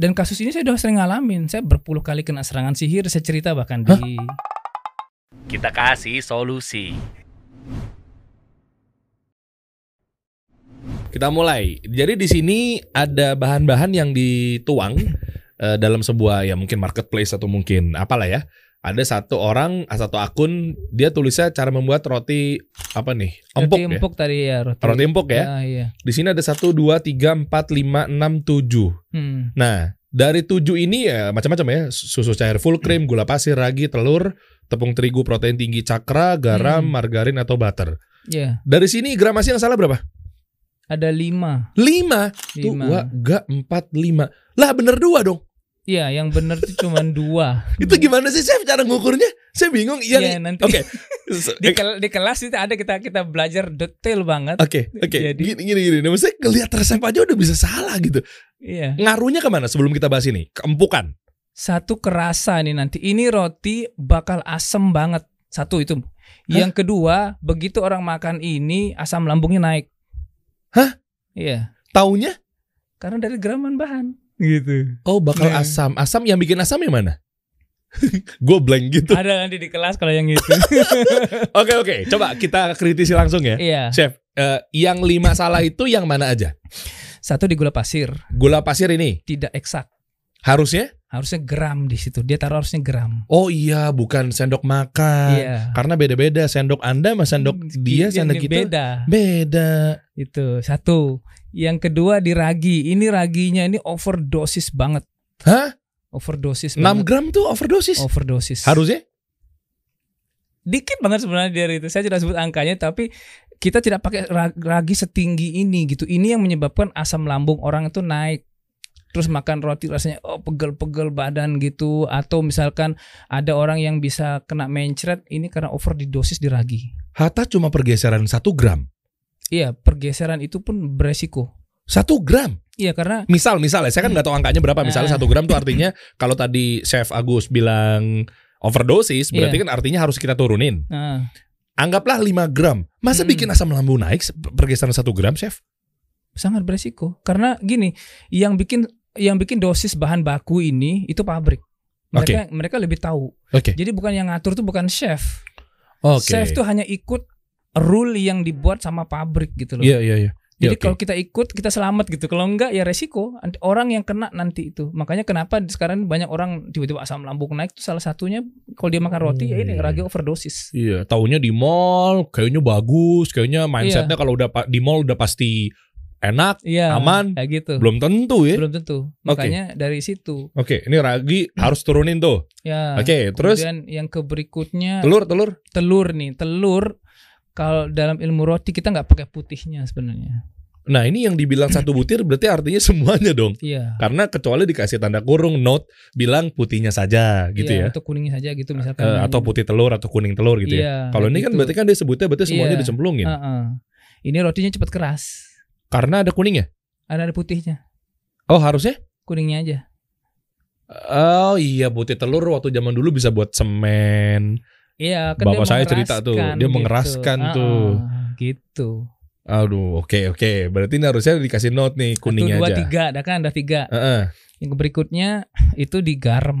dan kasus ini saya udah sering ngalamin. Saya berpuluh kali kena serangan sihir. Saya cerita bahkan di Kita kasih solusi. Kita mulai. Jadi di sini ada bahan-bahan yang dituang eh, dalam sebuah ya mungkin marketplace atau mungkin apalah ya. Ada satu orang, satu akun, dia tulisnya cara membuat roti apa nih? Empuk roti ya. empuk tadi ya roti. Roti empuk ya. Ah, iya. Di sini ada satu, dua, tiga, empat, lima, enam, tujuh. Hmm. Nah, dari tujuh ini ya macam-macam ya. Susu cair full cream, gula pasir, ragi, telur, tepung terigu protein tinggi cakra, garam, Hmm. margarin atau butter. Iya. Dari sini gramasi yang salah berapa? Ada lima. Lima. Tuh, Lima. dua, enggak, empat, lima. Lah bener dua dong. Iya, yang bener tuh cuma dua. Itu gimana sih chef cara ngukurnya? Saya bingung. Iya, nanti. Oke. di, kel- di kelas itu ada kita kita belajar detail banget. Oke, oke. Jadi- Gini gini gini. Nah, maksudnya ngeliat resep aja udah bisa salah gitu. Iya. Ngaruhnya ke mana sebelum kita bahas ini? Keempukan. Satu kerasa nih nanti. Ini roti bakal asem banget. Satu itu. Yang kedua, begitu orang makan ini asam lambungnya naik. Hah? Iya. Taunya? Karena dari geraman bahan. Gitu. Oh bakal Nah. asam. Asam yang bikin asam yang mana? Gue blank gitu. Ada nanti di kelas kalau yang itu. Oke oke. Coba kita kritisi langsung ya. iya. Chef, eh, yang lima salah itu yang mana aja? Satu di gula pasir, Gula pasir ini tidak eksak. harusnya? Harusnya gram di situ. Dia taruh harusnya gram. Oh iya, bukan sendok makan. Iya. Karena beda-beda sendok Anda sama sendok dia, Yang sendok kita beda. beda. Itu satu. Yang kedua di ragi. Ini raginya ini overdosis banget. Hah? Overdosis 6 banget. gram tuh overdosis. Overdosis. Harusnya? Dikit banget sebenarnya dari itu. Saya tidak sebut angkanya tapi kita tidak pakai ra- ragi setinggi ini gitu. Ini yang menyebabkan asam lambung orang itu naik. Terus makan roti rasanya oh pegel-pegel badan gitu atau misalkan ada orang yang bisa kena mencret ini karena overdosis di ragi. Hatta cuma pergeseran 1 gram. Iya, pergeseran itu pun beresiko. 1 gram. Iya, karena Misal, misal ya, saya kan nggak tahu angkanya berapa. Misalnya Ah. satu gram tuh artinya kalau tadi Chef Agus bilang overdosis, berarti Iya. kan artinya harus kita turunin. nah, Anggaplah 5 gram. Masa Hmm. bikin asam lambung naik se- pergeseran 1 gram, Chef? sangat beresiko. Karena gini, yang bikin yang bikin dosis bahan baku ini itu pabrik. Mereka mereka lebih tahu. Oke. Jadi bukan yang ngatur tuh bukan chef. Oke. Chef tuh hanya ikut rule yang dibuat sama pabrik gitu loh. Iya, iya, iya. Jadi Iya, oke. kalau kita ikut kita selamat gitu. Kalau enggak ya resiko orang yang kena nanti itu. Makanya kenapa sekarang banyak orang tiba-tiba asam lambung naik itu salah satunya kalau dia makan roti ya ini Hmm. ragi overdosis. Iya, taunya di mall, kayaknya bagus, kayaknya mindsetnya kalau udah di mall udah pasti enak, Iya. aman. Kayak gitu. Belum tentu ya. Belum tentu. Makanya dari situ. Oke, ini ragi harus turunin tuh. Ya. Oke, terus Kemudian yang ke berikutnya telur, telur. telur nih telur kalau dalam ilmu roti kita nggak pakai putihnya sebenarnya Nah, ini yang dibilang satu butir berarti artinya semuanya dong. iya Karena kecuali dikasih tanda kurung note bilang putihnya saja gitu Iya, ya. atau kuningnya saja gitu misalkan Eh, atau putih telur atau kuning telur gitu ya. Iya, Kalau kayak ini kan gitu. berarti kan dia sebutnya berarti semuanya Iya. dicemplungin. Heeh. ini rotinya cepat keras Karena ada kuningnya. ada ada putihnya Oh, harusnya? kuningnya aja Oh iya, putih telur waktu zaman dulu bisa buat semen. Iya kan Bapak saya cerita tuh, dia gitu. mengeraskan Heeh, tuh. gitu Aduh, oke oke. Berarti ini harusnya dikasih note nih satu kuningnya dua aja. tiga ada kan ada tiga Heeh. yang berikutnya itu di garam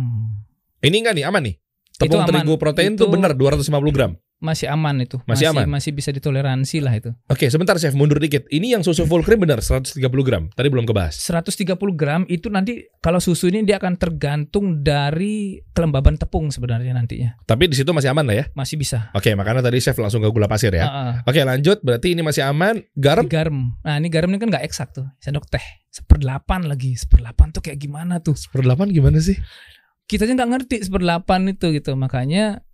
Ini enggak nih aman nih. Tepung aman. terigu protein Itu- tuh benar 250 gram. Masih aman itu Masih aman? masih bisa ditoleransi lah itu Oke, sebentar chef mundur dikit. Ini yang susu full cream benar 130 gram. Tadi belum kebahas. 130 gram itu nanti kalau susu ini dia akan tergantung dari kelembaban tepung sebenarnya nantinya Tapi di situ masih aman lah ya. masih bisa. Oke, makanya tadi chef langsung ke gula pasir ya. Heeh. Oke, lanjut. Berarti ini masih aman. Garam? Garam. Nah ini garam ini kan nggak eksak tuh. Sendok teh seperdelapan lagi. Seperdelapan tuh kayak gimana tuh? Seperdelapan gimana sih? Kita aja nggak ngerti seperdelapan itu gitu. Makanya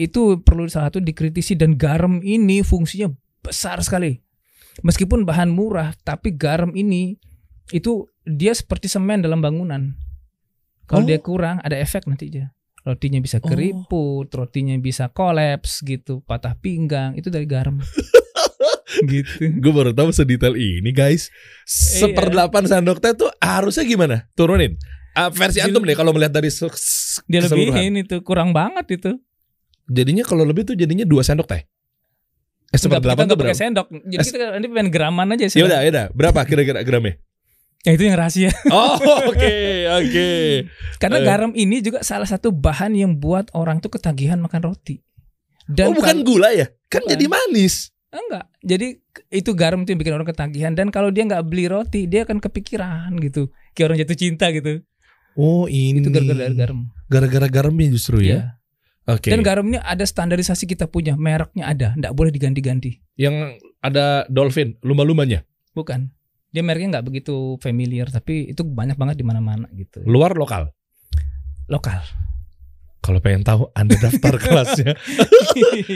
itu perlu salah satu dikritisi dan garam ini fungsinya besar sekali. Meskipun bahan murah, tapi garam ini itu dia seperti semen dalam bangunan. Oh. Kalau dia kurang ada efek nanti aja. Rotinya bisa Oh. keriput, rotinya bisa kolaps gitu, patah pinggang, itu dari garam. gitu. Gue baru tahu sedetail ini guys. Seperdelapan sendok teh tuh harusnya gimana? Turunin. Ah, versi antum deh kalau melihat dari Dia lebihin itu kurang banget itu. Jadinya kalau lebih tuh jadinya dua sendok teh. Eh kita seperdelapan tuh berapa? sendok. Jadi kita nanti pengen graman aja sih. Ya udah, ya udah. Berapa kira-kira gramnya? Ya itu yang rahasia. Oh, oke, oke. Karena Eh. garam ini juga salah satu bahan yang buat orang tuh ketagihan makan roti. Oh, bukan kalau- gula ya? Kan Bukan. jadi manis. enggak. Jadi itu garam itu yang bikin orang ketagihan dan kalau dia nggak beli roti, dia akan kepikiran gitu. Kayak orang jatuh cinta gitu. Oh, ini. Itu gara-gara garam. Gara-gara garamnya justru ya. Iya. Oke. Dan garam ini ada standarisasi kita punya, mereknya ada, nggak boleh diganti-ganti. Yang ada dolphin, lumba-lumbanya. Bukan. Dia mereknya nggak begitu familiar, tapi itu banyak banget di mana-mana gitu. Luar lokal. Lokal. Kalau pengen tahu, Anda daftar kelasnya.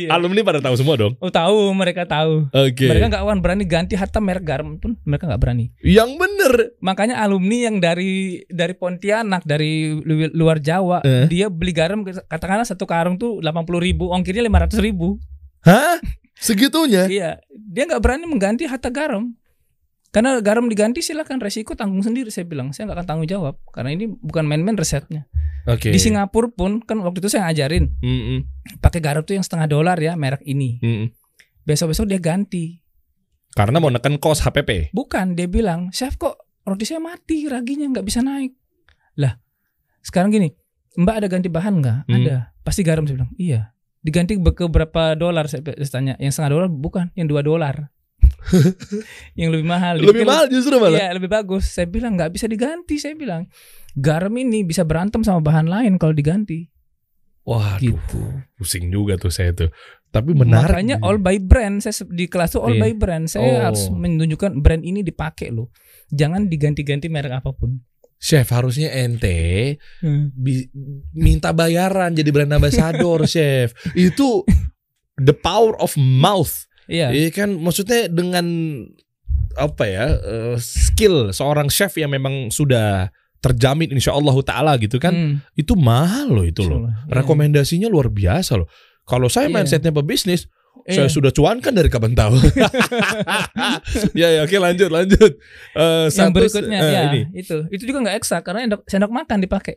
Alumni pada tahu semua dong. oh tahu, mereka talu Oke. Mereka nggak akan berani ganti hatta merek garam pun mereka nggak berani. Yang bener. Makanya alumni yang dari dari Pontianak, dari lu- luar Jawa, Eh. dia beli garam katakanlah satu karung tuh 80 ribu, ongkirnya 500 ribu. Hah? Segitunya? Iya, dia nggak berani mengganti hatta garam. Karena garam diganti silakan resiko tanggung sendiri saya bilang. Saya nggak akan tanggung jawab karena ini bukan main-main resepnya. Oke. Di Singapura pun kan waktu itu saya ngajarin Mm-mm, pakai garam tuh yang setengah dolar ya merek ini. mm-mm. Besok-besok dia ganti. Karena mau neken kos HPP. Bukan, dia bilang, "Chef kok roti saya mati, raginya nggak bisa naik." Lah, sekarang gini, "Mbak ada ganti bahan nggak?" Hmm. Ada. Pasti garam saya bilang, "Iya." Diganti ke berapa dolar saya saya tanya. Yang setengah dolar bukan, yang dua dolar. yang lebih mahal. Lebih mahal justru malah. Iya lebih bagus. Saya bilang nggak bisa diganti. Saya bilang garam ini bisa berantem sama bahan lain kalau diganti. Wah, Gitu. pusing juga tuh saya tuh. Tapi menarik. Makanya all by brand. Saya di kelas tuh all Iya. by brand. Saya Oh. harus menunjukkan brand ini dipakai loh. Jangan diganti-ganti merek apa pun. Chef harusnya ente bi- minta bayaran jadi brand ambassador, chef. Itu the power of mouth. Iya. Iya kan maksudnya dengan apa ya eh, skill seorang chef yang memang sudah terjamin insya Allah taala gitu kan Hmm. itu mahal loh itu loh Iya. rekomendasinya luar biasa loh kalau saya Iya. mindsetnya pebisnis Iya. saya sudah cuankan dari kapan tahu ya ya oke lanjut lanjut Eh, yang satu- berikutnya eh, ya ini. itu itu juga nggak eksak karena sendok, sendok makan dipakai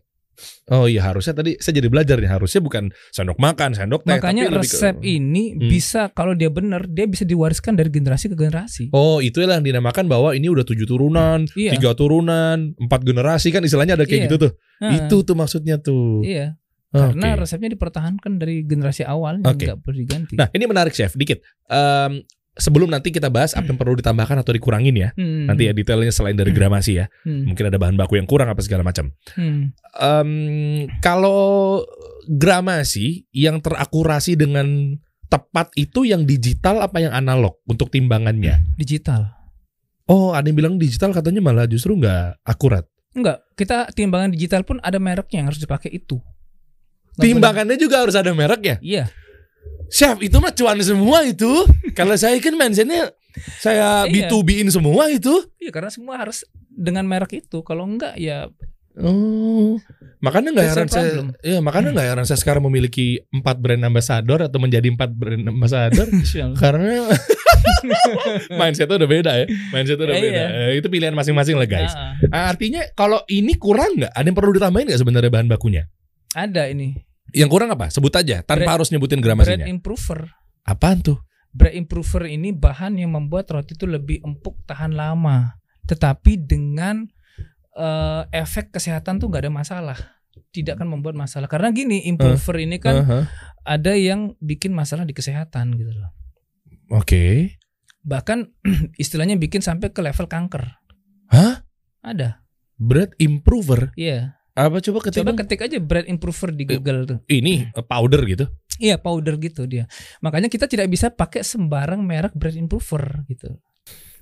oh iya harusnya tadi saya jadi belajar nih harusnya bukan sendok makan sendok teh makanya tapi lebih ke- resep ini Hmm. bisa kalau dia benar dia bisa diwariskan dari generasi ke generasi Oh itu yang dinamakan bahwa ini udah tujuh turunan, Iya. tiga turunan, empat generasi kan istilahnya ada kayak Iya. gitu tuh. Nah, Itu tuh maksudnya tuh. iya karena resepnya dipertahankan dari generasi awal Oke. nggak perlu diganti Nah ini menarik chef, dikit. Em, sebelum nanti kita bahas apa yang perlu ditambahkan atau dikurangin ya. Hmm. Nanti ya detailnya selain dari gramasi ya. Hmm. Mungkin ada bahan baku yang kurang apa segala macam. Hmm. Em, kalau gramasi yang terakurasi dengan tepat itu yang digital apa yang analog untuk timbangannya? digital Oh ada yang bilang digital katanya malah justru nggak akurat. enggak kita timbangan digital pun ada mereknya yang harus dipakai itu Timbangannya juga harus ada mereknya. boleh- iya Chef itu mah cuan semua itu. Kalau saya kan mindsetnya saya Iya. B2B-in semua itu. iya karena semua harus dengan merek itu kalau enggak ya Oh, makanya nggak heran saya, iya makanya nggak heran saya sekarang memiliki empat brand ambassador atau menjadi empat brand ambassador karena mindsetnya udah beda ya, mindsetnya udah Iya, beda. iya. Eh, Itu pilihan masing-masing lah guys. Ah, Ah, Artinya kalau ini kurang nggak? Ada yang perlu ditambahin nggak sebenarnya bahan bakunya? ada ini Yang kurang apa? Sebut aja tanpa Bread- harus nyebutin bread gramasinya. improver Apaan tuh? bread improver ini bahan yang membuat roti itu lebih empuk tahan lama tetapi dengan eh, efek kesehatan tuh nggak ada masalah tidak akan membuat masalah karena gini improver ini kan Aha. ada yang bikin masalah di kesehatan gitu loh Oke. bahkan istilahnya bikin sampai ke level kanker Hah? ada Bread improver? iya Apa? Coba ketik coba ketik aja bread improver di Google tuh. Ini eh, powder gitu. iya powder gitu dia. Makanya kita tidak bisa pakai sembarang merek bread improver gitu.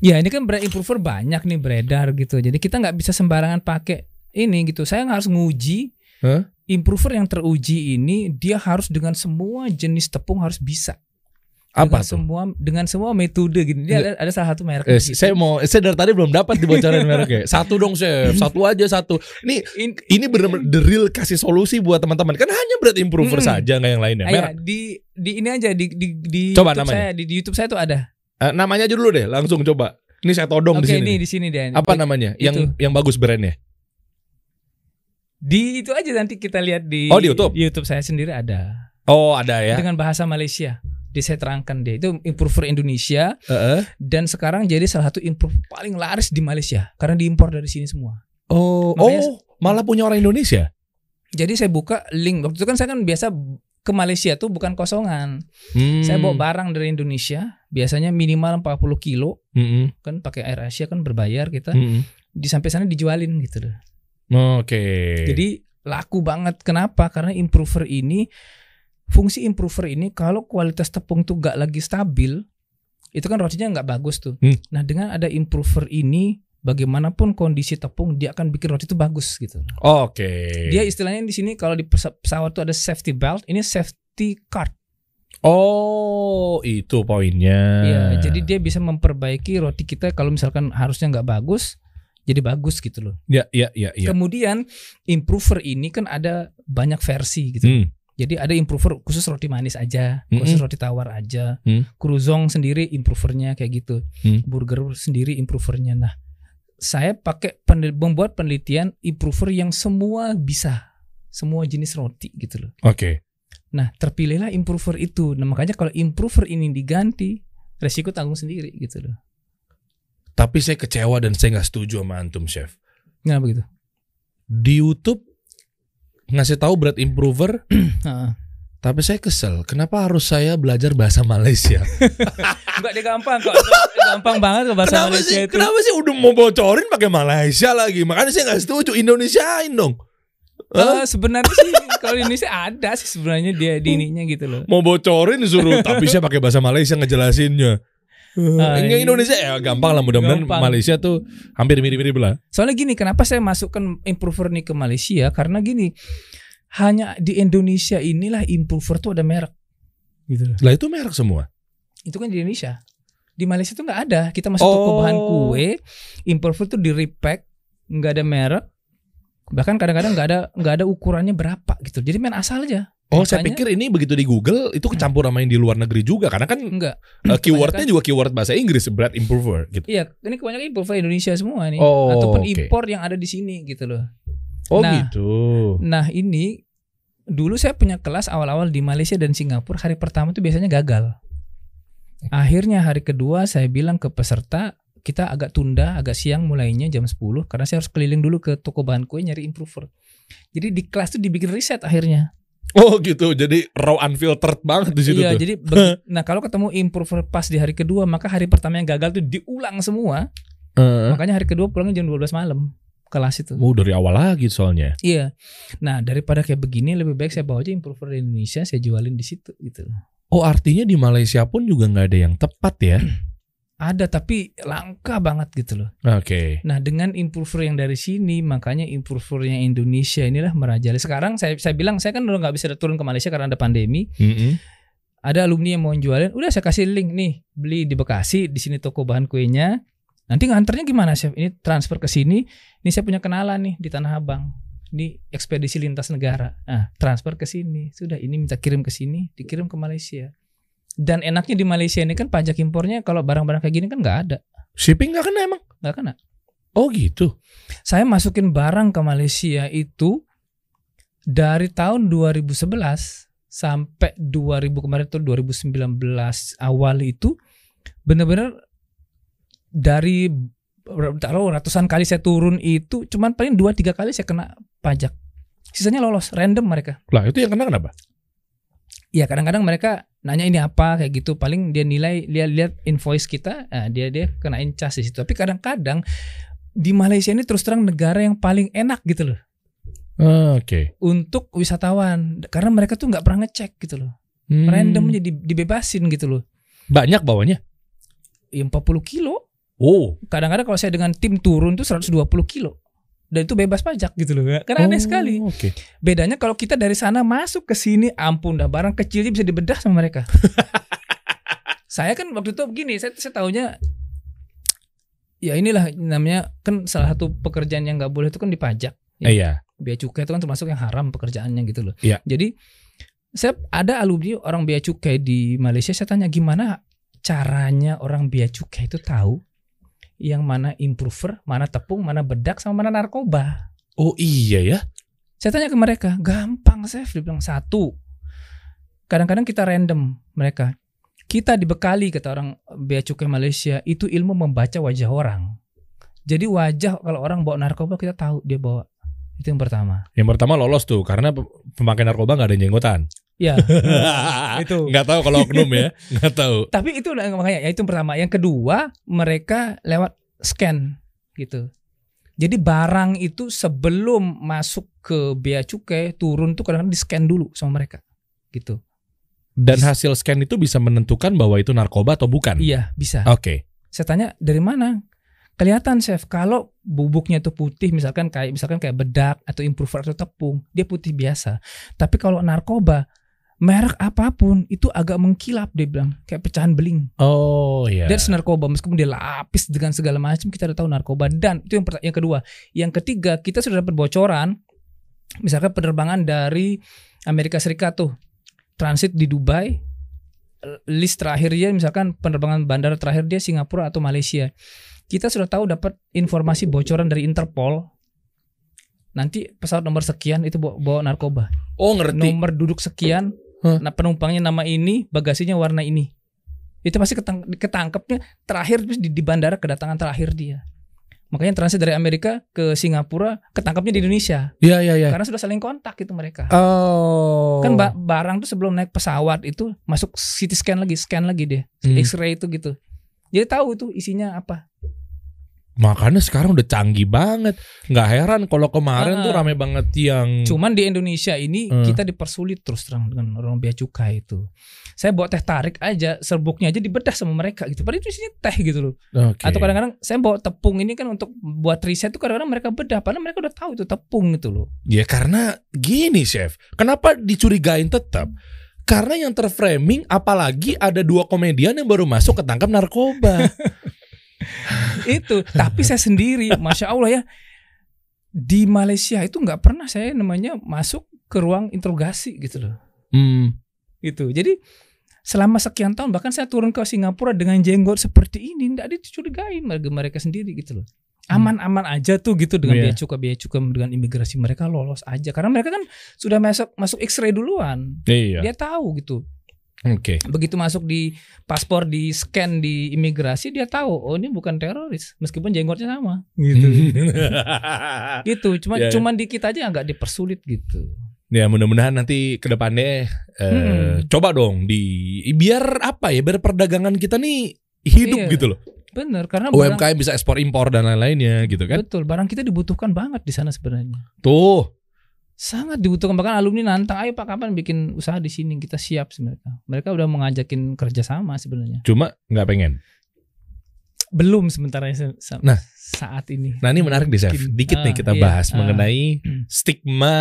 Ya ini kan bread improver banyak nih beredar gitu. Jadi kita nggak bisa sembarangan pakai ini gitu. Saya harus nguji. Hah? improver yang teruji ini dia harus dengan semua jenis tepung harus bisa Apa dengan tuh? semua dengan semua metode gini dia ada, ada salah satu merek Eh, gitu. saya mau saya dari tadi belum dapat dibocorin mereknya. Satu dong, Chef. Satu aja satu. Ini In- ini benar-benar the real kasih solusi buat teman-teman. Kan hanya bread improver Mm-mm. saja nggak yang lainnya. Ah, ya, Merek. di di ini aja di di, di Coba YouTube namanya. saya di, di YouTube saya tuh ada. Eh, namanya aja dulu deh, langsung coba. Ini saya todong Oke di sini. ini di sini deh. Apa namanya? Yang yang bagus brandnya? Di itu aja nanti kita lihat di Oh, di YouTube? YouTube saya sendiri ada Oh, ada ya. dengan bahasa Malaysia. Dia saya terangkan dia itu improver Indonesia Heeh. dan sekarang jadi salah satu improver paling laris di Malaysia karena diimpor dari sini semua. Oh, Makanya- oh, malah punya orang Indonesia. Jadi saya buka link waktu itu kan saya kan biasa ke Malaysia tuh bukan kosongan. Hmm. Saya bawa barang dari Indonesia, biasanya minimal 40 kilo Mm-mm. kan pakai Air Asia kan berbayar kita. Mm-mm. Di sampai sana dijualin gitu loh. Oke. Jadi laku banget. Kenapa? Karena improver ini fungsi improver ini kalau kualitas tepung tuh gak lagi stabil, itu kan rotinya nggak bagus tuh. Hmm. Nah dengan ada improver ini, bagaimanapun kondisi tepung dia akan bikin roti itu bagus gitu. Oke. Dia istilahnya di sini kalau di pesa- pesawat tuh ada safety belt, ini safety card. Oh, itu poinnya. Iya, jadi dia bisa memperbaiki roti kita kalau misalkan harusnya nggak bagus, jadi bagus gitu loh. Ya, ya, ya, ya. Kemudian improver ini kan ada banyak versi gitu. Hmm. Jadi ada improver khusus roti manis aja, khusus Mm-mm. roti tawar aja. Hmm. Kruzong sendiri improvernya kayak gitu. Hmm. Burger sendiri improvernya. Nah, saya pakai penel- membuat penelitian improver yang semua bisa, semua jenis roti gitu loh. Oke. Nah, terpilihlah improver itu. Nah, makanya kalau improver ini diganti, resiko tanggung sendiri gitu loh. Tapi saya kecewa dan saya nggak setuju sama antum, chef. Kenapa gitu? Di YouTube ngasih tahu berat improver, Heeh. tapi saya kesel. Kenapa harus saya belajar bahasa Malaysia? Enggak dia gampang kok. gampang banget kok bahasa kenapa Malaysia sih? itu. Kenapa sih udah mau bocorin pakai Malaysia lagi? Makanya saya nggak setuju. Indonesiain dong. Hah? Eh, sebenarnya sih kalau Indonesia ada sih sebenarnya dia di ininya gitu loh. Mau bocorin disuruh, tapi saya pakai bahasa Malaysia ngejelasinnya. Ah, Enggak iya. Indonesia ya gampang lah mudah-mudahan. Malaysia tuh hampir mirip-mirip lah. Soalnya gini, kenapa saya masukkan improver nih ke Malaysia? Karena gini, hanya di Indonesia inilah improver tuh ada merek. Gitu. Lah itu merek semua. Itu kan di Indonesia. Di Malaysia tuh nggak ada. Kita masuk toko Oh. bahan kue, improver tuh di repack, nggak ada merek. Bahkan kadang-kadang nggak ada nggak ada ukurannya berapa gitu. Jadi main asal aja. Oh, saya pikir ini begitu di Google itu kecampur sama yang di luar negeri juga karena kan Enggak. uh, keywordnya juga keyword bahasa Inggris bread improver gitu. Iya, ini kebanyakan improver Indonesia semua nih. Oh, Ataupun oke. impor yang ada di sini gitu loh. Oh Nah. gitu. Nah ini dulu saya punya kelas awal-awal di Malaysia dan Singapura hari pertama tuh biasanya gagal. Akhirnya hari kedua saya bilang ke peserta kita agak tunda agak siang mulainya jam 10 karena saya harus keliling dulu ke toko bahan kue nyari improver. Jadi di kelas tuh dibikin riset akhirnya. Oh gitu. Jadi raw unfiltered banget di situ iya, tuh. jadi nah kalau ketemu improver pas di hari kedua maka hari pertama yang gagal tuh diulang semua. Heeh. Makanya hari kedua pulangnya jam 12 malam kelas itu. Oh dari awal lagi soalnya. Iya. Nah, daripada kayak begini lebih baik saya bawa aja improver di Indonesia, saya jualin di situ gitu. Oh artinya di Malaysia pun juga nggak ada yang tepat ya? Ada tapi langka banget gitu loh. Oke. Nah, dengan improver yang dari sini, makanya improver yang Indonesia inilah merajalela. Sekarang saya saya bilang saya kan udah nggak bisa turun ke Malaysia karena ada pandemi. Mm-mm. Ada alumni yang mau jualin, udah saya kasih link nih, beli di Bekasi, di sini toko bahan kuenya. Nanti nganternya gimana, Chef? Ini transfer ke sini. Ini saya punya kenalan nih di Tanah Abang. Ini ekspedisi lintas negara. Nah, transfer ke sini. Sudah ini minta kirim ke sini, dikirim ke Malaysia. Dan enaknya di Malaysia ini kan pajak impornya kalau barang-barang kayak gini kan nggak ada, Shipping nggak kena emang? nggak kena. Oh gitu. Saya masukin barang ke Malaysia itu dari tahun 2011 sampai 2000 kemarin tuh 2019 awal itu bener-bener dari taruh ratusan kali saya turun itu cuman paling dua tiga kali saya kena pajak. Sisanya lolos random mereka. Lah itu yang kena kenapa? Ya kadang-kadang mereka nanya ini apa kayak gitu paling dia nilai dia lihat invoice kita nah, dia dia kenain cas di situ tapi kadang-kadang di Malaysia ini terus terang negara yang paling enak gitu loh Ah, Oke. untuk wisatawan karena mereka tuh nggak pernah ngecek gitu loh Hmm. random aja di- dibebasin gitu loh Banyak bawanya. ya 40 kilo Oh. kadang-kadang kalau saya dengan tim turun tuh 120 kilo dan itu bebas pajak gitu loh karena aneh Oh, sekali Oke. bedanya kalau kita dari sana masuk ke sini ampun dah barang kecilnya bisa dibedah sama mereka saya kan waktu itu begini saya saya tahunya ya inilah namanya kan salah satu pekerjaan yang nggak boleh itu kan dipajak Eh, Iya. bea cukai itu kan termasuk yang haram pekerjaannya gitu loh. Iya. Jadi saya ada alumni orang bea cukai di Malaysia saya tanya gimana caranya orang bea cukai itu tahu yang mana improver, mana tepung, mana bedak sama mana narkoba. Oh iya ya. Saya tanya ke mereka, gampang Chef, dia bilang satu. Kadang-kadang kita random mereka. kita dibekali kata orang bea cukai Malaysia itu ilmu membaca wajah orang. Jadi wajah kalau orang bawa narkoba kita tahu dia bawa. Itu yang pertama. Yang pertama lolos tuh karena pe- pemakai narkoba nggak ada jenggotan. Ya. Itu. Nggak tahu kalau oknum ya, nggak tahu. Tapi itu makanya ya itu yang pertama. Yang kedua mereka lewat scan gitu. Jadi barang itu sebelum masuk ke bea cukai turun tuh kadang-kadang di scan dulu sama mereka gitu. Dan hasil scan itu bisa menentukan bahwa itu narkoba atau bukan. Iya bisa. Oke. Saya tanya dari mana? Kelihatan chef kalau bubuknya itu putih misalkan kayak misalkan kayak bedak atau improver atau tepung dia putih biasa. Tapi kalau narkoba merek apa pun itu agak mengkilap dia bilang kayak pecahan beling. Oh iya. That's narkoba meskipun dia lapis dengan segala macam kita udah tahu narkoba dan itu yang yang kedua. Yang ketiga kita sudah dapat bocoran misalkan penerbangan dari Amerika Serikat tuh transit di Dubai list terakhir dia misalkan penerbangan bandara terakhir dia Singapura atau Malaysia. Kita sudah tahu dapat informasi bocoran dari Interpol nanti pesawat nomor sekian itu bawa, bawa narkoba. oh ngerti. Nomor duduk sekian, Hah? nah penumpangnya nama ini, bagasinya warna ini. Itu pasti ketang ketangkepnya terakhir di, di bandara kedatangan terakhir dia. Makanya transit dari Amerika ke Singapura ketangkapnya di Indonesia Iya iya iya. karena sudah saling kontak itu mereka. Oh. Kan ba- barang tuh sebelum naik pesawat itu masuk CT scan lagi, scan lagi deh, Hmm. X-ray itu gitu. Jadi tahu itu isinya apa. Makanya sekarang udah canggih banget. Nggak heran kalau kemarin Ah. tuh rame banget yang Cuman di Indonesia ini Hmm. kita dipersulit terus terang dengan orang bea cukai itu. Saya bawa teh tarik aja, serbuknya aja dibedah sama mereka gitu. Padahal itu isinya teh gitu loh. Oke. Atau kadang-kadang saya bawa tepung ini kan untuk buat riset tuh kadang-kadang mereka bedah, padahal mereka udah tahu itu tepung gitu loh. Ya karena gini chef, kenapa dicurigain tetap? Karena yang terframing apalagi ada dua komedian yang baru masuk ketangkap narkoba. itu. Tapi saya sendiri, masya Allah ya, di Malaysia itu nggak pernah saya namanya masuk ke ruang interogasi gitu loh. hmm. Gitu. Jadi selama sekian tahun bahkan saya turun ke Singapura dengan jenggot seperti ini nggak dicurigain mereka mereka sendiri gitu loh. Aman-aman aja tuh gitu dengan Iya. bea cukai bea cukai dengan imigrasi mereka lolos aja karena mereka kan sudah masuk masuk X-ray duluan. Iya. Dia tahu gitu. Oke. begitu masuk di paspor di scan di imigrasi dia tahu oh ini bukan teroris meskipun jenggotnya sama gitu gitu cuma Ya, ya. cuman di kita aja nggak dipersulit gitu ya mudah-mudahan nanti ke depannya eh, Hmm. coba dong di biar apa ya biar perdagangan kita nih hidup Iya. gitu loh. bener karena barang, UMKM bisa ekspor impor dan lain-lainnya gitu kan. betul barang kita dibutuhkan banget di sana sebenarnya Tuh. Sangat dibutuhkan bahkan alumni nantang ayo pak kapan bikin usaha di sini kita siap sebenarnya mereka udah mengajakin kerjasama sebenarnya Cuma nggak pengen. belum sementara se- sa- Nah. saat ini Nah ini menarik nih chef. Dikit nih Ah, kita iya. bahas Ah. mengenai Hmm. stigma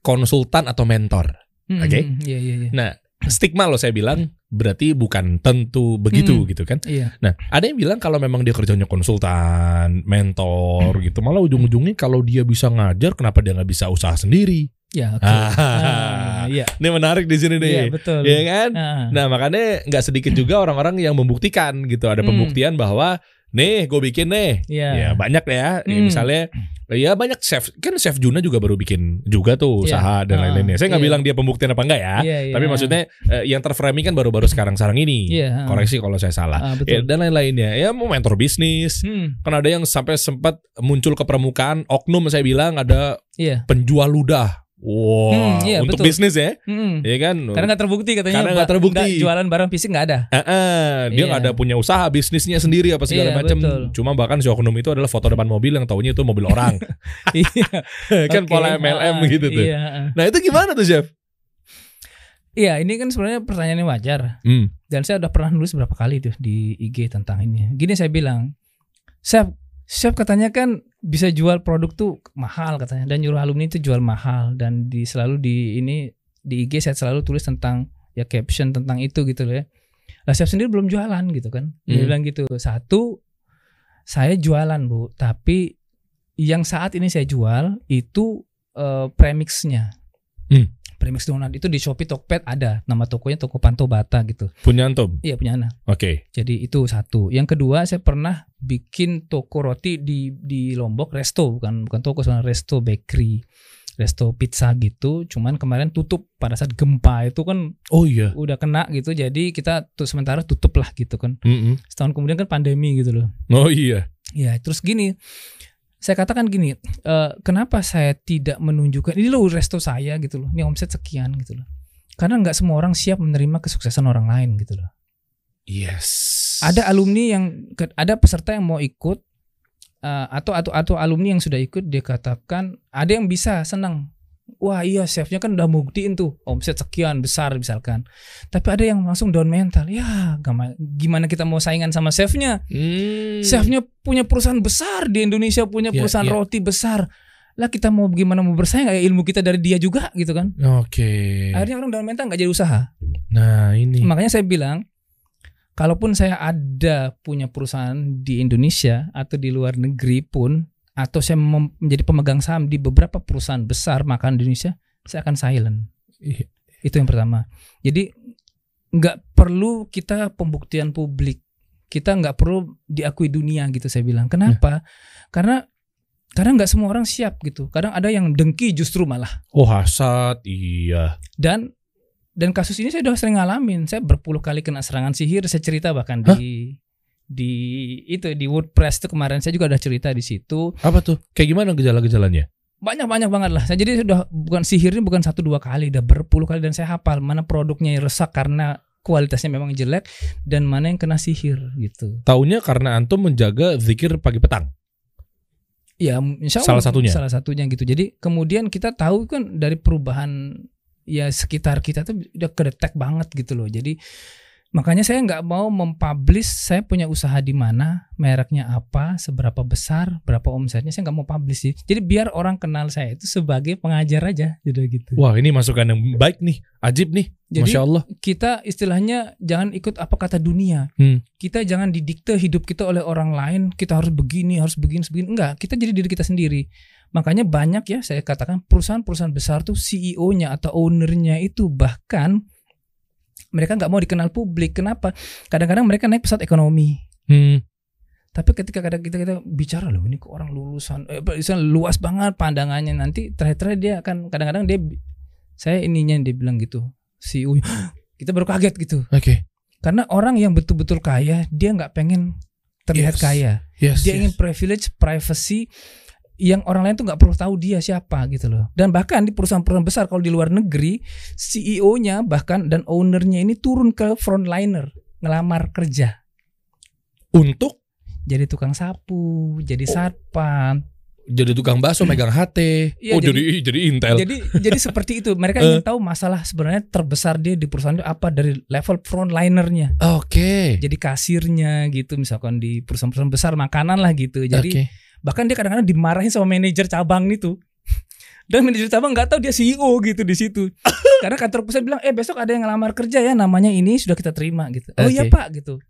konsultan atau mentor. Hmm, Oke. hmm, iya iya iya Nah stigma lo saya bilang berarti bukan tentu begitu Hmm. gitu kan. iya Nah, ada yang bilang kalau memang dia kerjanya konsultan, mentor gitu, malah ujung-ujungnya kalau dia bisa ngajar, kenapa dia nggak bisa usaha sendiri? ya oke Ah. Ah, iya Ini menarik di sini iya nih, betul ya kan? Ah. Nah, makanya nggak sedikit juga orang-orang yang membuktikan gitu, ada Hmm. pembuktian bahwa nih gue bikin nih, Iya. ya banyak ya, Ya, Hmm. misalnya ya banyak chef kan chef Juna juga baru bikin juga tuh Iya. usaha dan Ah, lain-lainnya. Saya nggak iya. bilang dia pembuktian apa enggak ya, Iya, iya. tapi maksudnya eh, yang terframing kan baru-baru sekarang-sekarang ini. Iya. Koreksi kalau saya salah. Ah, Ya, dan lain-lainnya. Ya mau mentor bisnis. Hmm, Kan ada yang sampai sempat muncul ke permukaan oknum saya bilang ada iya. penjual ludah. Wow, Hmm, iya, untuk betul. bisnis ya, Hmm. ya kan? Karena nggak terbukti katanya. Karena nggak terbukti. Nggak, jualan barang fisik nggak ada. Eh, eh, dia Iya. nggak ada punya usaha bisnisnya sendiri apa segala Iya, macam. Cuma bahkan si oknum itu adalah foto depan mobil yang taunya itu mobil orang. Iya. kan Oke. pola MLM Ah, gitu tuh. Iya. ah. Nah itu gimana tuh chef? Iya, ini kan sebenarnya pertanyaannya wajar. Hmm. Dan saya udah pernah nulis berapa kali tuh di IG tentang ini. Gini saya bilang, Chef, Chef katanya kan bisa jual produk tuh mahal katanya dan nyuruh alumni itu jual mahal dan di selalu di ini di IG saya selalu tulis tentang ya caption tentang itu gitu loh ya. Lah Chef sendiri belum jualan gitu kan. Dia Hmm. bilang gitu. Satu saya jualan, Bu, tapi yang saat ini saya jual itu eh, premixnya. Hmm. Premix donat itu di Shopee Tokped ada nama tokonya toko Panto Bata gitu. Punya antum? Iya punya anak. Oke. Jadi itu satu. Yang kedua saya pernah bikin toko roti di di Lombok, resto bukan bukan toko, soalnya resto bakery. resto pizza gitu. Cuman kemarin tutup pada saat gempa itu kan Oh iya. udah kena gitu. Jadi kita tuh sementara tutup lah gitu kan. Mm-mm. Setahun kemudian kan pandemi gitu loh. Oh iya. Ya, terus gini. Saya katakan gini, eh, kenapa saya tidak menunjukkan ini loh resto saya gitu loh. Ini omset sekian gitu loh. Karena nggak semua orang siap menerima kesuksesan orang lain gitu loh. Yes. Ada alumni yang ada peserta yang mau ikut eh, atau atau atau alumni yang sudah ikut dia katakan ada yang bisa senang. Wah iya chefnya kan udah buktiin tuh omset sekian besar misalkan. Tapi ada yang langsung down mental. Ya gimana kita mau saingan sama chefnya? Hmm. Chefnya punya perusahaan besar di Indonesia punya Ya, perusahaan ya. roti besar. Lah kita mau gimana mau bersaing kayak ilmu kita dari dia juga gitu kan. Oke. Akhirnya orang down mental nggak jadi usaha. Nah ini. Makanya saya bilang, kalaupun saya ada punya perusahaan di Indonesia atau di luar negeri pun, atau saya menjadi pemegang saham di beberapa perusahaan besar makanan di Indonesia, saya akan silent. Iya. Itu yang pertama. Jadi nggak perlu kita pembuktian publik. Kita nggak perlu diakui dunia gitu saya bilang. Kenapa? Karena karena nggak semua orang siap gitu. Kadang ada yang dengki justru malah Oh hasad. Iya. dan dan kasus ini saya udah sering ngalamin saya berpuluh kali kena serangan sihir saya cerita bahkan di di itu di WordPress itu kemarin saya juga udah cerita di situ Apa tuh? Kayak gimana gejala-gejalanya? banyak banyak banget lah saya jadi sudah bukan sihirnya bukan satu dua kali udah berpuluh kali dan saya hafal mana produknya yang rusak karena kualitasnya memang jelek dan mana yang kena sihir gitu Taunya karena antum menjaga zikir pagi petang. ya insya Salah Allah satunya? salah satunya gitu jadi kemudian kita tahu kan dari perubahan ya sekitar kita tuh udah kedetek banget gitu loh jadi makanya saya nggak mau mempublish saya punya usaha di mana mereknya apa seberapa besar berapa omsetnya saya nggak mau publish sih jadi biar orang kenal saya itu sebagai pengajar aja gitu gitu Wah ini masukan yang baik nih. Ajib nih. Jadi- Masya Allah. kita istilahnya jangan ikut apa kata dunia. Hmm. Kita jangan didikte hidup kita oleh orang lain. Kita harus begini, harus begini, begini. Enggak, kita jadi diri kita sendiri. Makanya banyak ya saya katakan perusahaan-perusahaan besar tuh CEO-nya atau ownernya itu bahkan mereka nggak mau dikenal publik. Kenapa? Kadang-kadang mereka naik pesawat ekonomi. Hmm. Tapi ketika kadang kita kita bicara loh ini kok orang lulusan eh, luas banget pandangannya nanti terakhir-terakhir dia akan kadang-kadang dia saya ininya dia bilang gitu CEO kita baru kaget gitu Oke. karena orang yang betul-betul kaya dia nggak pengen terlihat Yes. kaya Yes. dia yes. ingin privilege privacy yang orang lain tuh nggak perlu tahu dia siapa gitu loh dan bahkan di perusahaan-perusahaan besar kalau di luar negeri CEO-nya bahkan dan ownernya ini turun ke frontliner ngelamar kerja Untuk jadi tukang sapu, jadi Oh. satpam. jadi tukang bakso megang HT. Iya, oh jadi- jadi jadi Intel. Jadi jadi seperti itu. Mereka Eh. ingin tahu masalah sebenarnya terbesar dia di perusahaan itu apa dari level frontlinernya. Oke. Jadi kasirnya gitu misalkan di perusahaan-perusahaan besar makanan lah gitu. Jadi Oke. Bahkan dia kadang-kadang dimarahin sama manajer cabang itu. Dan manajer cabang nggak tahu dia CEO gitu di situ. Karena kantor pusat bilang, "Eh, besok ada yang ngelamar kerja ya, namanya ini sudah kita terima." gitu. "Oh iya. Pak." gitu.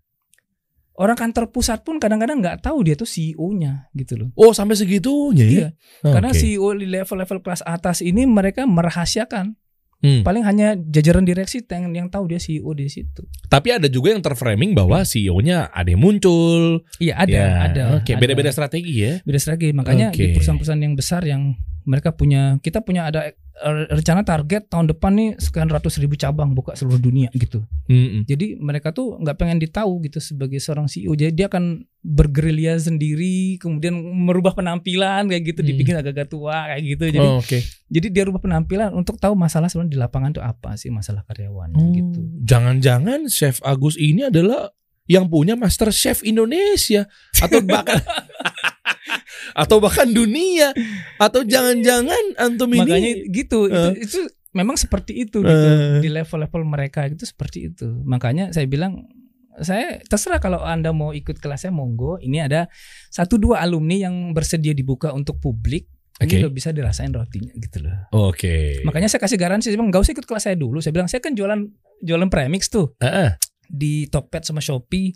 Orang kantor pusat pun kadang-kadang nggak tahu dia tuh CEO-nya gitu loh. Oh sampai segitunya ya? Iya. Karena Oke. CEO di level-level kelas atas ini mereka merahasiakan. Hmm. Paling hanya jajaran direksi yang yang tahu dia CEO di situ. Tapi ada juga yang terframing bahwa CEO-nya ada yang muncul. Iya ada, Ya, ada. Oke, ada. beda-beda strategi ya. Beda strategi. Makanya Oke. di perusahaan-perusahaan yang besar yang mereka punya, kita punya ada eh, rencana target tahun depan nih sekian ratus ribu cabang buka seluruh dunia gitu. Mm-mm. Jadi mereka tuh nggak pengen ditahu gitu sebagai seorang CEO. Jadi dia akan bergerilya sendiri, kemudian merubah penampilan kayak gitu, Hmm. dibikin agak-agak tua kayak gitu. Jadi Oh, Oke. Jadi dia rubah penampilan untuk tahu masalah sebenarnya di lapangan itu apa sih masalah karyawannya Oh, gitu. Jangan-jangan Chef Agus ini adalah yang punya Master Chef Indonesia atau bahkan atau bahkan dunia atau jangan-jangan antum ini Makanya gitu, itu, Eh. itu memang seperti itu gitu. Eh. Di level-level mereka itu seperti itu. Makanya saya bilang saya terserah kalau Anda mau ikut kelasnya monggo. Ini ada satu dua alumni yang bersedia dibuka untuk publik. Oke. Ini bisa dirasain rotinya gitu loh. Oke. Makanya saya kasih garansi, saya bilang nggak usah ikut kelas saya dulu. Saya bilang saya kan jualan jualan premix tuh. Heeh. Di Tokped sama Shopee.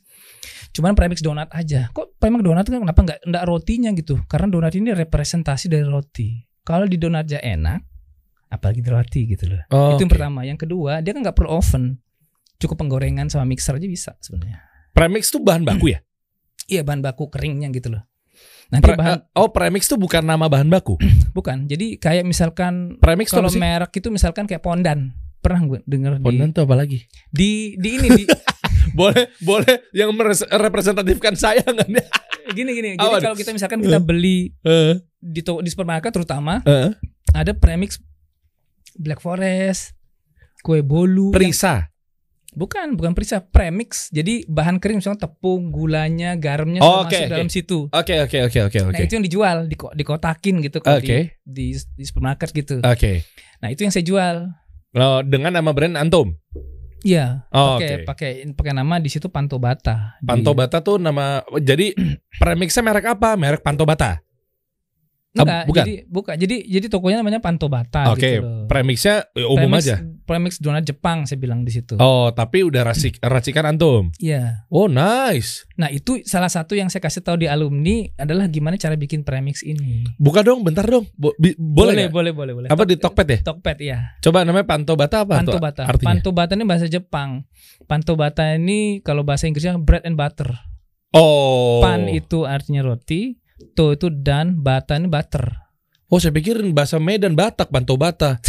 Cuman premix donat aja. Kok premix donat kan kenapa nggak nggak rotinya gitu? Karena donat ini representasi dari roti. Kalau di donat aja enak, apalagi di roti gitu loh. Oh, Itu yang pertama. Yang kedua, dia kan nggak perlu oven. Cukup penggorengan sama mixer aja bisa sebenarnya. Premix tuh bahan baku ya? Iya bahan baku keringnya gitu loh. Nanti Pre- bahan eh, oh premix tuh bukan nama bahan baku. bukan. Jadi kayak misalkan Premix kalau merek itu misalkan kayak Pondan. Pernah gue denger di, Pondan tuh apa lagi? di di ini di boleh boleh yang meres- representatifkan saya nggak nih? gini gini. Jadi kalau kita misalkan kita beli Eh, di to- di supermarket terutama eh. ada premix Black Forest, kue bolu. Prisa. Bukan, bukan perisa, premix. Jadi bahan kering misalnya tepung, gulanya, garamnya Oh, oke, masuk oke. dalam situ. Oke oke oke oke Nah, oke. itu yang dijual, di dikotakin gitu kalau Oke. di, di di supermarket gitu. Oke. Nah, itu yang saya jual. Oh, dengan nama brand Antum. Iya, Oh, pakai oke. pakai pakai nama di situ Pantobata. Di- Pantobata tuh nama jadi premixnya merek apa? Merek Pantobata. Enggak, Ah, bukan. jadi bukan. Jadi jadi tokonya namanya Pantobata Oke, gitu loh. premixnya eh, umum Premix, aja. Premix donat Jepang saya bilang di situ. Oh, tapi udah rasik, racikan Antum. Iya. Oh, nice. Nah, itu salah satu yang saya kasih tahu di alumni adalah gimana cara bikin premix ini. Buka dong, bentar dong. Bo- bi- boleh, nggak? boleh, boleh, boleh. Apa di Tokped ya? Tokped ya. Coba namanya Pantobata apa? tuh Pantobata. Artinya? Pantobata ini bahasa Jepang. Pantobata ini kalau bahasa Inggrisnya bread and butter. oh. Pan itu artinya roti, to itu dan, bata ini butter. Oh, saya pikir bahasa Medan Batak Pantobata.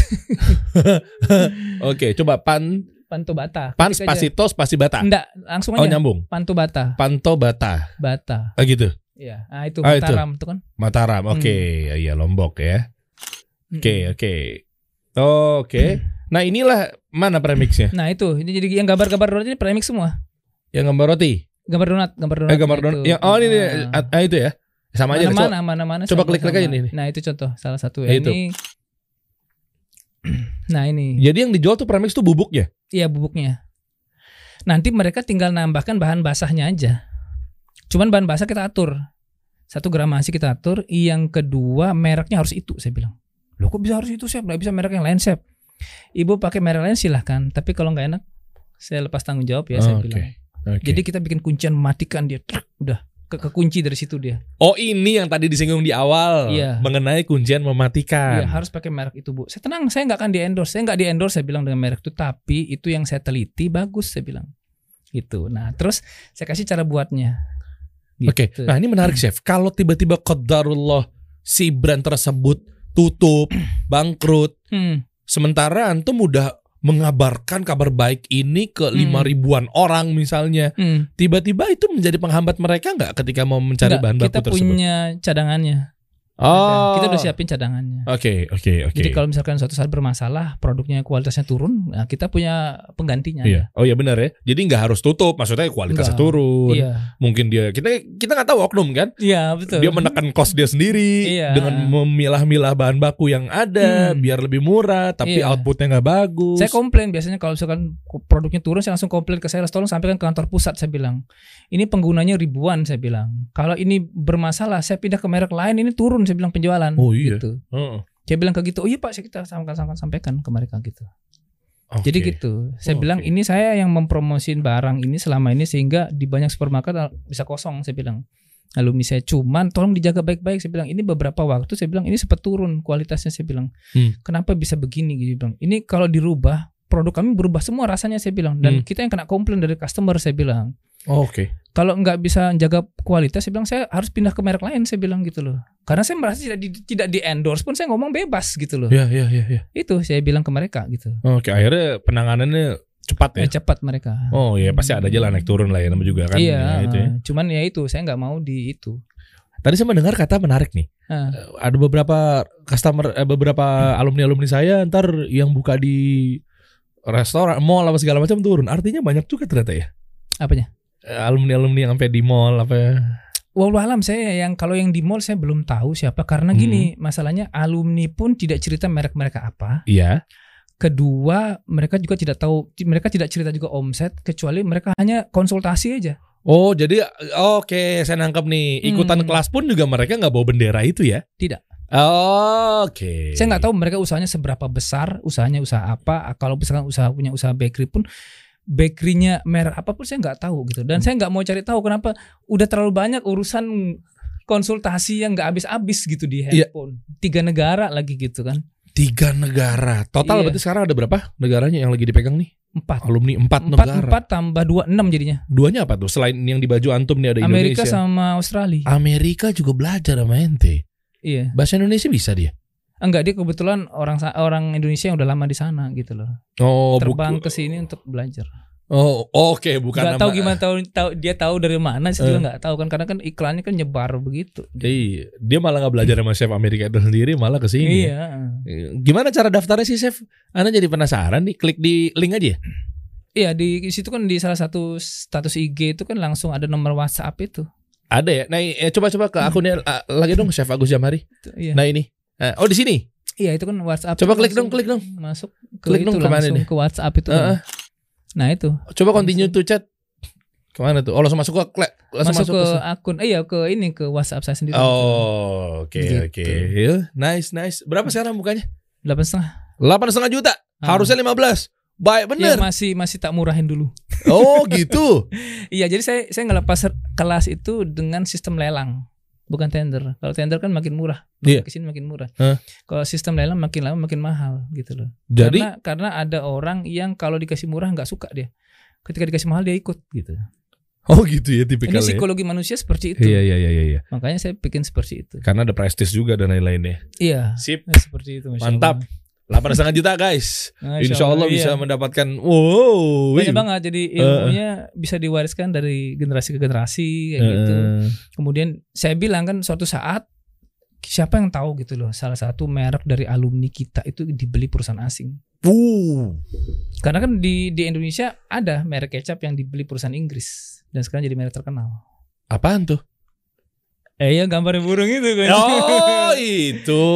Oke, coba pan Pantobata. pan spasi bata. Enggak, langsung Oh, aja. nyambung. Pantobata, Pantobata. bata. Ah gitu. Iya. Nah, itu Ah, itu. Mataram itu kan. Mataram. Oke, Hmm. ya, iya Lombok ya. Oke, Mm-mm. oke. Oh, Oke. Nah, inilah mana premixnya? Nah, itu. Ini jadi yang gambar-gambar donat ini premix semua. Yang gambar roti. Gambar donat, gambar donat. Eh, gambar donat. Yang oh ini Nah. ah, itu ya. Sama aja mana, mana, mana, coba sama- klik-klik aja nih. Nah, itu contoh salah satu Ya, itu. Ini Nah, ini. Jadi yang dijual tuh premix tuh bubuknya. Iya bubuknya. Nanti mereka tinggal nambahkan bahan basahnya aja. Cuman bahan basah kita atur. Satu gramasi kita atur. Yang kedua mereknya harus itu saya bilang. Loh kok bisa harus itu sih? Nggak bisa merek yang lain Chef. Ibu pakai merek lain silahkan. Tapi kalau nggak enak saya lepas tanggung jawab ya saya Oke. bilang. Oke. Jadi kita bikin kuncian mematikan dia. Udah ke kekunci dari situ dia. oh ini yang tadi disinggung di awal Iya. mengenai kuncian mematikan. Iya harus pakai merek itu bu. Saya tenang, saya nggak akan di endorse. Saya nggak di endorse. Saya bilang dengan merek itu. Tapi itu yang saya teliti bagus. Saya bilang gitu. Nah terus saya kasih cara buatnya. Oke. Gitu. Nah, ini menarik, Chef. Kalau tiba-tiba qadarullah si brand tersebut tutup, bangkrut, Hmm, sementara antum udah mengabarkan kabar baik ini ke Hmm. lima ribuan orang misalnya, hmm. tiba-tiba itu menjadi penghambat mereka nggak ketika mau mencari Nggak, bahan baku kita tersebut? punya cadangannya. Oh, Kita udah siapin cadangannya. Oke, oke, oke. Jadi kalau misalkan suatu saat bermasalah, produknya kualitasnya turun, nah kita punya penggantinya. Iya. Oh ya benar ya. Jadi nggak harus tutup, maksudnya kualitasnya Nggak. turun. Iya. Mungkin dia kita kita nggak tahu oknum kan. Iya betul. Dia menekan cost dia sendiri Iya. dengan memilah-milah bahan baku yang ada Hmm. biar lebih murah, tapi Iya. outputnya nggak bagus. Saya komplain biasanya kalau misalkan produknya turun saya langsung komplain ke saya tolong sampaikan ke kantor pusat saya bilang. Ini penggunanya ribuan saya bilang. Kalau ini bermasalah saya pindah ke merek lain ini turun saya bilang penjualan. Oh, iya. Gitu. Heeh. Saya bilang ke gitu. Oh iya Pak, saya kita sampaikan sampaikan ke mereka gitu. Oke. Jadi gitu. Saya Oh, bilang oke. ini saya yang mempromosin barang ini selama ini sehingga di banyak supermarket ah, bisa kosong saya bilang. Alumni saya cuman tolong dijaga baik-baik saya bilang ini beberapa waktu saya bilang ini sempat turun kualitasnya saya bilang. Hmm. Kenapa bisa begini gitu bilang. Ini kalau dirubah produk kami berubah semua rasanya saya bilang dan Hmm. kita yang kena komplain dari customer saya bilang. Oh, Oke. Kalau nggak bisa jaga kualitas saya bilang saya harus pindah ke merek lain saya bilang gitu loh. Karena saya merasa tidak di, tidak di endorse pun saya ngomong bebas gitu loh. Ya, ya, ya, ya. Itu saya bilang ke mereka gitu. Oke, akhirnya penanganannya cepat ya. Eh, cepat mereka. Oh iya, pasti ada jalan naik turun lah ya namanya juga kan. iya, Ya, itu ya. cuman ya itu saya nggak mau di itu. Tadi saya mendengar kata menarik nih. Eh, Ada beberapa customer eh, beberapa alumni-alumni saya ntar yang buka di restoran, mall apa segala macam turun. Artinya banyak juga ternyata ya. Apanya? Eh, Alumni-alumni yang sampai di mall apa ya. Wallahu alam saya yang kalau yang di mall saya belum tahu siapa karena gini Hmm. masalahnya alumni pun tidak cerita merek mereka apa. Iya. Kedua mereka juga tidak tahu mereka tidak cerita juga omset kecuali mereka hanya konsultasi aja. Oh, jadi oke, saya nangkap nih. Ikutan Hmm. kelas pun juga mereka nggak bawa bendera itu ya? Tidak. Oke. Saya nggak tahu mereka usahanya seberapa besar, usahanya usaha apa. Kalau misalkan usaha punya usaha bakery pun bakerynya merek apa pun saya nggak tahu gitu. Dan saya nggak mau cari tahu kenapa udah terlalu banyak urusan konsultasi yang nggak habis-habis gitu di Iya. handphone. Tiga negara lagi gitu kan. Tiga negara. Total Iya. berarti sekarang ada berapa negaranya yang lagi dipegang nih? Empat. Alumni empat, Empat, negara. empat tambah dua enam jadinya. Duanya apa tuh? Selain yang di baju antum nih ada Amerika Indonesia. sama Australia. Amerika juga belajar sama ente. Iya. Bahasa Indonesia bisa dia. Enggak dia kebetulan orang orang Indonesia yang udah lama di sana gitu loh. Oh, Terbang ke sini untuk belajar. Oh, oke, bukan Gak nama- tahu gimana tahu, tahu dia tahu dari mana sih Eh. juga nggak tahu kan karena kan iklannya kan nyebar begitu. Iya, dia malah nggak belajar sama chef Amerika itu sendiri, malah ke sini. Iya. Gimana cara daftarnya sih, chef? Anda jadi penasaran nih, klik di link aja. ya? Iya di situ kan di salah satu status IG itu kan langsung ada nomor WhatsApp itu. Ada ya. Nah, eh, coba-coba ke akunnya lagi dong, chef Agus Jamari. Itu, Iya. Nah ini. Eh, oh di sini. Iya itu kan WhatsApp. Coba klik dong, langsung klik dong. Masuk ke Klik itu dong, langsung nih? ke WhatsApp itu. Eh, kan. Nah itu Coba continue to chat. Ke mana tuh? Oh langsung masuk ke klik, langsung masuk, masuk, ke ke. akun. Eh, iya ke ini ke WhatsApp saya sendiri. Oh, oke Gitu. oke. Ya, Nice nice. Berapa sekarang bukanya? Delapan setengah. Delapan setengah juta. Ah. Harusnya 15 Baik Iya bener. masih masih tak murahin dulu. Oh gitu. Iya jadi saya saya ngelepas kelas itu dengan sistem lelang bukan tender. Kalau tender kan makin murah. Iya. Ke sini makin murah. Hah? Kalau sistem lelang makin lama makin mahal gitu loh. Jadi karena karena ada orang yang kalau dikasih murah nggak suka dia. Ketika dikasih mahal dia ikut gitu. Oh gitu ya Ini tipikalnya. psikologi manusia seperti itu. Iya iya iya iya. Makanya saya bikin seperti itu. Karena ada prestis juga dan lain-lainnya. Iya. Sip. Nah, seperti itu. Masya Mantap. Allah. Delapan setengah juta guys. Masya Insya Allah iya. bisa mendapatkan. Wow. banyak banget jadi ilmunya bisa diwariskan dari generasi ke generasi kayak gitu. Eh, Kemudian saya bilang kan suatu saat siapa yang tahu gitu loh salah satu merek dari alumni kita itu dibeli perusahaan asing. Uh. Karena kan di di Indonesia ada merek kecap yang dibeli perusahaan Inggris dan sekarang jadi merek terkenal. Apaan tuh? Eh ya gambarnya burung itu kan. Oh itu.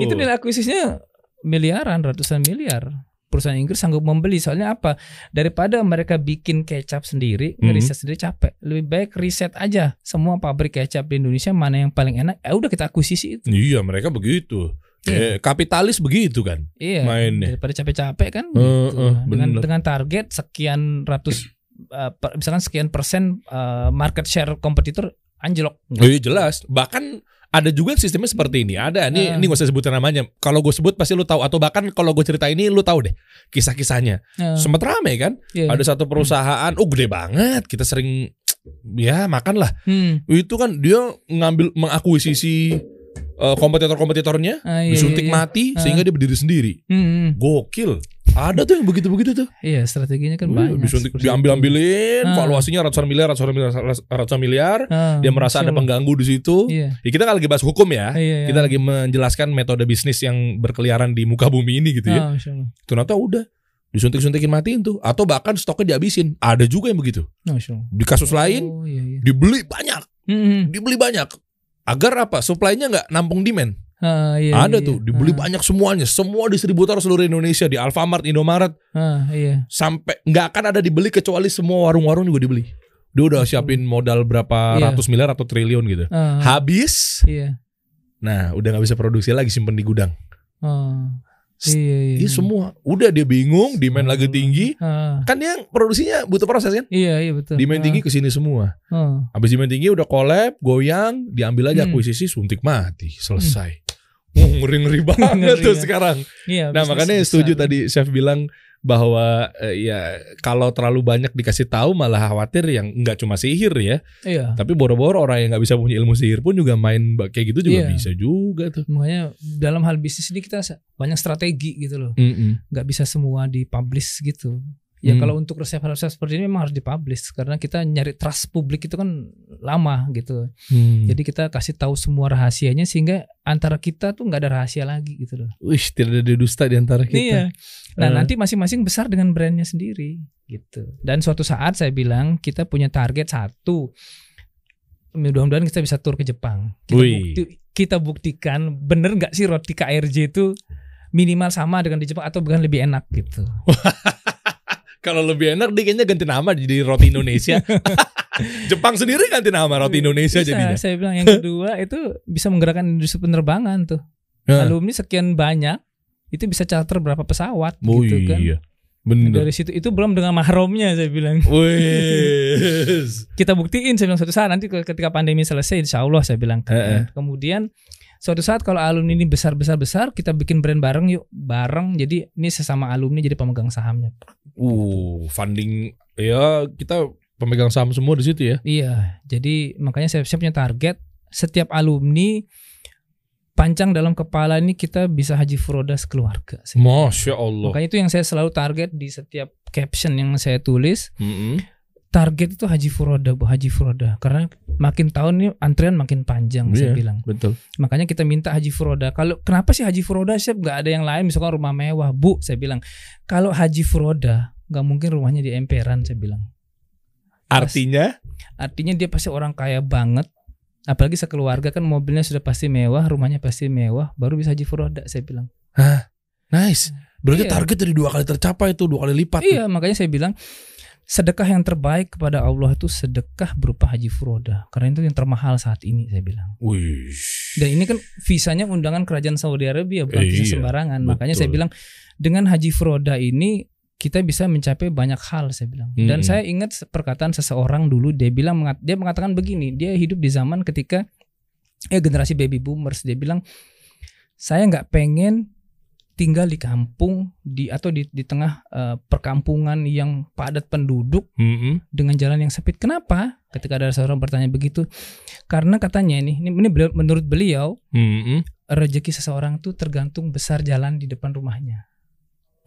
itu nilai akuisisinya miliaran, ratusan miliar. Perusahaan Inggris sanggup membeli soalnya apa? Daripada mereka bikin kecap sendiri, Hmm. ngeriset sendiri capek. Lebih baik riset aja semua pabrik kecap di Indonesia mana yang paling enak. Ya udah kita akuisisi itu. Iya mereka begitu. Iya. Eh, kapitalis begitu kan. Iya. Mainnya. Daripada capek-capek kan. Eh, gitu. eh, dengan bener. dengan target sekian ratus, eh, per- misalkan sekian persen eh, market share kompetitor anjlok. Oh iya jelas. Bahkan ada juga sistemnya seperti ini. Ada. Ini Ah. ini gak usah sebutin namanya. Kalau gue sebut pasti lu tahu. Atau bahkan kalau gue cerita ini lu tahu deh kisah-kisahnya. Eh, Sempat rame kan. iya. Ada satu perusahaan. Oh gede banget. Kita sering ya makan lah. Hmm. Itu kan dia ngambil mengakuisisi eh, kompetitor-kompetitornya. Ah, iya, disuntik iya, iya. mati Ah. sehingga dia berdiri sendiri. Hmm, hmm. Gokil. Ada tuh yang begitu-begitu tuh. Iya, strateginya kan Wih, banyak. disuntik, diambil-ambilin, Ah. valuasinya ratusan miliar, ratusan miliar, ratusan miliar. Ah, Dia merasa ada pengganggu di situ. Iya. Ya, kita nggak lagi bahas hukum ya. Iya, iya. Kita lagi menjelaskan metode bisnis yang berkeliaran di muka bumi ini gitu ya. Ah. Ternyata udah disuntik-suntikin matiin tuh atau bahkan stoknya dihabisin. Ada juga yang begitu. Allah. Di kasus lain Oh, iya, iya. dibeli banyak, Hmm, hmm. dibeli banyak. Agar apa? Supply-nya nggak nampung demand. Ah, iya, Ada iya, tuh, iya. dibeli Ah, banyak semuanya. Semua distributor seluruh Indonesia di Alfamart, Indomaret Ah, iya. sampai nggak akan ada dibeli kecuali semua warung-warung juga dibeli. Dia udah siapin modal berapa Iya. ratus miliar atau triliun gitu. Ah, Habis, Iya. nah udah nggak bisa produksi lagi simpen di gudang. Ah, iya, iya. Dia semua udah dia bingung, demand lagi tinggi. Ah, Kan dia produksinya butuh proses kan? iya, iya betul. Demand Ah, tinggi ke sini semua. ah. Habis demand tinggi udah collab, goyang, diambil aja Hmm. akuisisi, suntik mati, selesai. Oh, ngeri-ngeri banget tuh Ngeri, ya. sekarang. Iya, Nah makanya besar. setuju tadi chef bilang bahwa eh, ya kalau terlalu banyak dikasih tahu malah khawatir yang nggak cuma sihir ya, Iya. tapi boro-boro orang yang nggak bisa punya ilmu sihir pun juga main kayak gitu juga Iya. bisa juga tuh. Makanya dalam hal bisnis ini kita banyak strategi gitu loh. Nggak bisa semua dipublish gitu. Ya Hmm. kalau untuk resep-resep seperti ini memang harus dipublish karena kita nyari trust publik itu kan lama gitu. Hmm. Jadi kita kasih tahu semua rahasianya sehingga antara kita tuh nggak ada rahasia lagi gitu loh. Wih, tidak ada dusta di antara kita. Iya. Nah Eh. nanti masing-masing besar dengan brandnya sendiri gitu. Dan suatu saat saya bilang kita punya target satu. Mudah-mudahan kita bisa tur ke Jepang. Kita, Wih. bukti, kita buktikan bener nggak sih roti KRJ itu minimal sama dengan di Jepang atau bahkan lebih enak gitu. Kalau lebih enak dia kayaknya ganti nama jadi roti Indonesia. Jepang sendiri ganti nama roti Indonesia Bisa, jadinya. Saya bilang yang kedua itu bisa menggerakkan industri penerbangan tuh. Ya. Alumni sekian banyak itu bisa charter berapa pesawat Oh gitu kan. iya. Bener. Dari situ itu belum dengan mahromnya saya bilang. Wih. kita buktiin saya bilang suatu saat nanti ketika pandemi selesai insya Allah saya bilang Heeh. kemudian suatu saat kalau alumni ini besar besar besar kita bikin brand bareng yuk bareng jadi ini sesama alumni jadi pemegang sahamnya Uh, funding ya kita pemegang saham semua di situ ya. iya jadi makanya saya, saya punya target setiap alumni pancang dalam kepala ini kita bisa haji furoda sekeluarga. Masya Allah. makanya itu yang saya selalu target di setiap caption yang saya tulis Mm-mm. Target itu haji furoda bu haji furoda karena makin tahun ini antrian makin panjang saya Iya. bilang Betul. Makanya kita minta haji furoda. Kalau kenapa sih haji furoda sih nggak ada yang lain misalkan rumah mewah, Bu, saya bilang. Kalau haji furoda nggak mungkin rumahnya di emperan, saya bilang. Artinya Artinya dia pasti orang kaya banget. Apalagi sekeluarga kan mobilnya sudah pasti mewah, rumahnya pasti mewah, baru bisa haji furoda, saya bilang. nice. Berarti Iya. target dari dua kali tercapai itu dua kali lipat. tuh. Iya, makanya saya bilang sedekah yang terbaik kepada Allah itu sedekah berupa haji furoda. Karena itu yang termahal saat ini, saya bilang. Wih. Dan ini kan visanya undangan kerajaan Saudi Arabia bukan visa Iya, sembarangan. Makanya saya betul. bilang dengan haji furoda ini kita bisa mencapai banyak hal saya bilang. Dan Mm-mm. saya ingat perkataan seseorang dulu dia bilang dia mengatakan begini, dia hidup di zaman ketika ya generasi baby boomers dia bilang saya nggak pengen tinggal di kampung di atau di di tengah eh, perkampungan yang padat penduduk Mm-mm. dengan jalan yang sempit. Kenapa? Ketika ada seorang bertanya begitu, karena katanya ini, ini, ini beliau- menurut beliau Mm-mm. rezeki seseorang tuh tergantung besar jalan di depan rumahnya.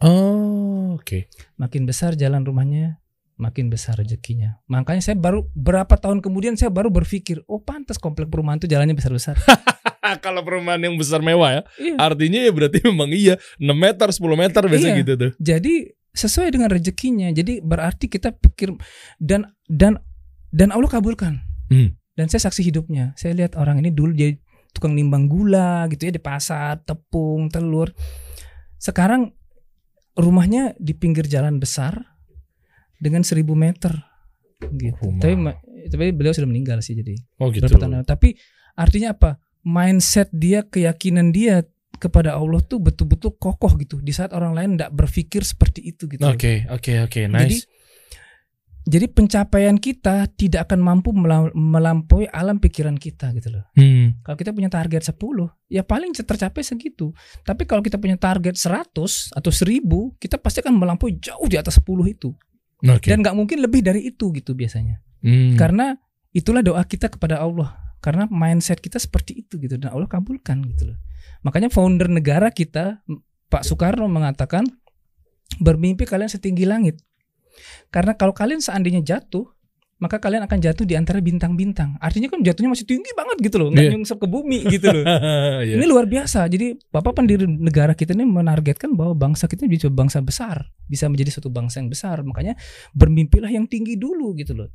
Oh, oke. Makin besar jalan rumahnya, makin besar rezekinya. Makanya saya baru berapa tahun kemudian saya baru berpikir, oh pantas komplek perumahan tuh jalannya besar-besar. Kalau perumahan yang besar mewah ya, Iya. artinya ya berarti memang iya 6 meter 10 meter biasa Iya. gitu tuh. Jadi sesuai dengan rezekinya. Jadi berarti kita pikir dan dan dan Allah kabulkan. Hmm. Dan saya saksi hidupnya. Saya lihat orang ini dulu jadi tukang nimbang gula gitu ya di pasar, tepung, telur. Sekarang rumahnya di pinggir jalan besar dengan 1000 meter gitu. Rumah. Tapi ma- tapi beliau sudah meninggal sih jadi Oh gitu. Tapi artinya apa? Mindset dia, keyakinan dia kepada Allah tuh betul-betul kokoh gitu. Di saat orang lain tidak berpikir seperti itu gitu. Oke, oke, oke, nice. Jadi pencapaian kita tidak akan mampu mela- melampaui alam pikiran kita gitu loh. Hmm. Kalau kita punya target 10, ya paling tercapai segitu. Tapi kalau kita punya target 100 atau 1000, kita pasti akan melampaui jauh di atas 10 itu. Oke. Dan nggak mungkin lebih dari itu gitu biasanya. Hmm. Karena itulah doa kita kepada Allah. Karena mindset kita seperti itu gitu dan Allah kabulkan gitu loh. Makanya founder negara kita Pak Soekarno mengatakan bermimpi kalian setinggi langit. Karena kalau kalian seandainya jatuh, maka kalian akan jatuh di antara bintang-bintang. Artinya kan jatuhnya masih tinggi banget gitu loh, nggak Iya. nyungsep ke bumi gitu loh. Iya. Ini luar biasa. Jadi Bapak pendiri negara kita ini menargetkan bahwa bangsa kita bisa bangsa besar, bisa menjadi suatu bangsa yang besar. Makanya bermimpilah yang tinggi dulu gitu loh.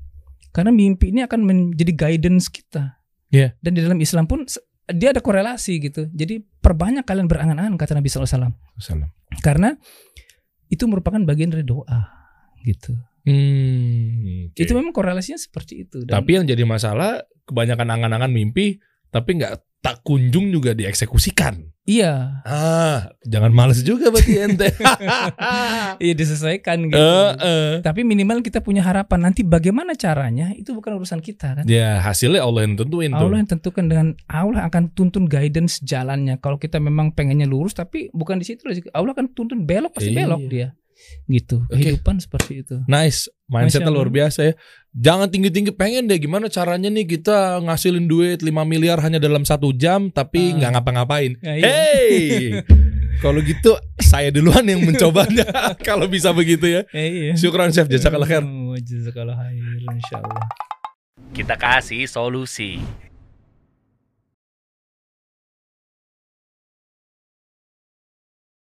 Karena mimpi ini akan menjadi guidance kita. Iya. Dan di dalam Islam pun dia ada korelasi gitu. Jadi perbanyak kalian berangan-angan kata Nabi SAW. Salam. Karena itu merupakan bagian dari doa gitu. Hmm. oke. Itu memang korelasinya seperti itu. Dan Tapi yang jadi masalah kebanyakan angan-angan mimpi tapi nggak tak kunjung juga dieksekusikan. iya, Ah, jangan males juga berarti ente. iya disesuaikan gitu. Eh, eh. Tapi minimal kita punya harapan nanti bagaimana caranya itu bukan urusan kita kan. Ya hasilnya Allah yang tentuin tuh. Allah yang tentukan dengan Allah akan tuntun guidance jalannya. Kalau kita memang pengennya lurus tapi bukan di situ. Allah akan tuntun belok pasti Iya. belok dia. Gitu. Oke. Kehidupan seperti itu. Nice, mindsetnya luar Allah. biasa ya. Jangan tinggi-tinggi pengen deh gimana caranya nih kita ngasilin duit 5 miliar hanya dalam satu jam tapi Ah. nggak ngapa-ngapain. Ya, iya. Hey, kalau gitu saya duluan yang mencobanya kalau bisa begitu ya. Eh, iya. Syukran chef, jazakallah khair. Oh, Jazakallah khair insyaallah. Kita kasih solusi.